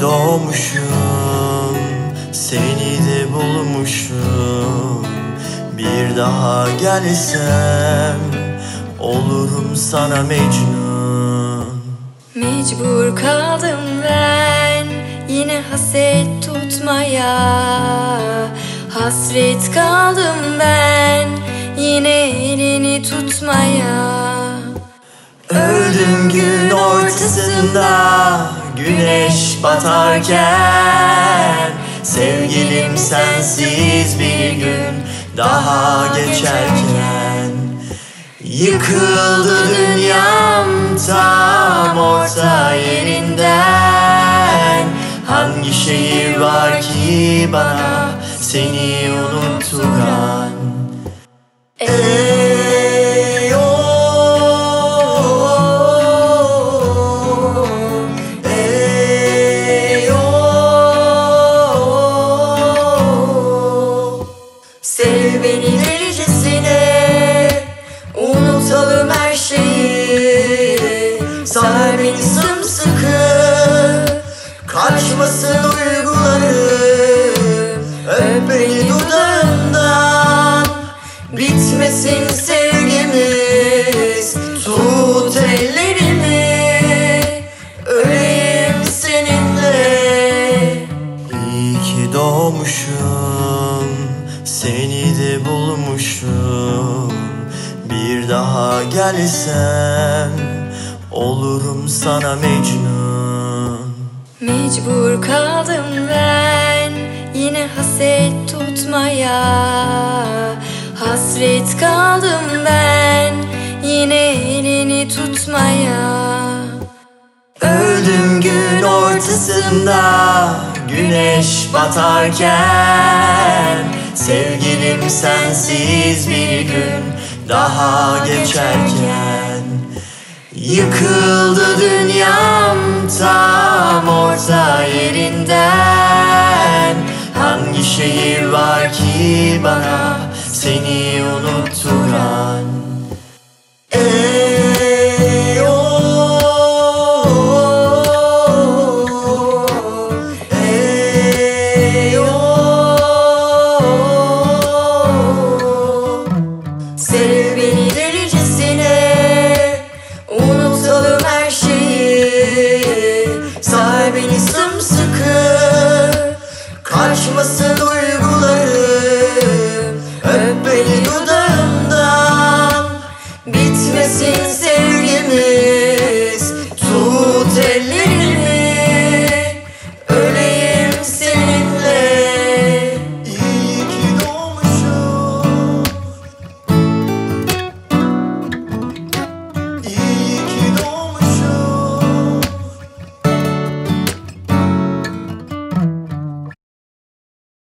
doğmuşum Seni de bulmuşum. Bir daha gelsem Olurum sana Mecnun. Mecbur kaldım ben yine haset tutmaya. Hasret kaldım ben yine elini tutmaya. Öldüm gün ortasında Güneş batarken Sevgilim sensiz bir gün Daha geçerken. Yıkıldı dünyam tam orta yerinden. Hangi şehir var ki bana seni unutturan Ey beni delicesine Unutalım her şeyi. Sar beni sımsıkı. Kaçmasın duygularım Öp beni dudağından. Bitmesin sevgimiz. Tut ellerimi. Öleyim seninle. İyi ki doğmuşum Seni de bulmuşum. Bir daha gelsem Olurum sana Mecnun. Mecbur kaldım ben yine haset tutmaya. Hasret kaldım ben yine elini tutmaya. Öldüm gün ortasında Güneş batarken Sevgilim sensiz bir gün Daha geçerken Yıkıldı dünyam tam orta yerinden. Hangi şehir var ki bana seni unutturan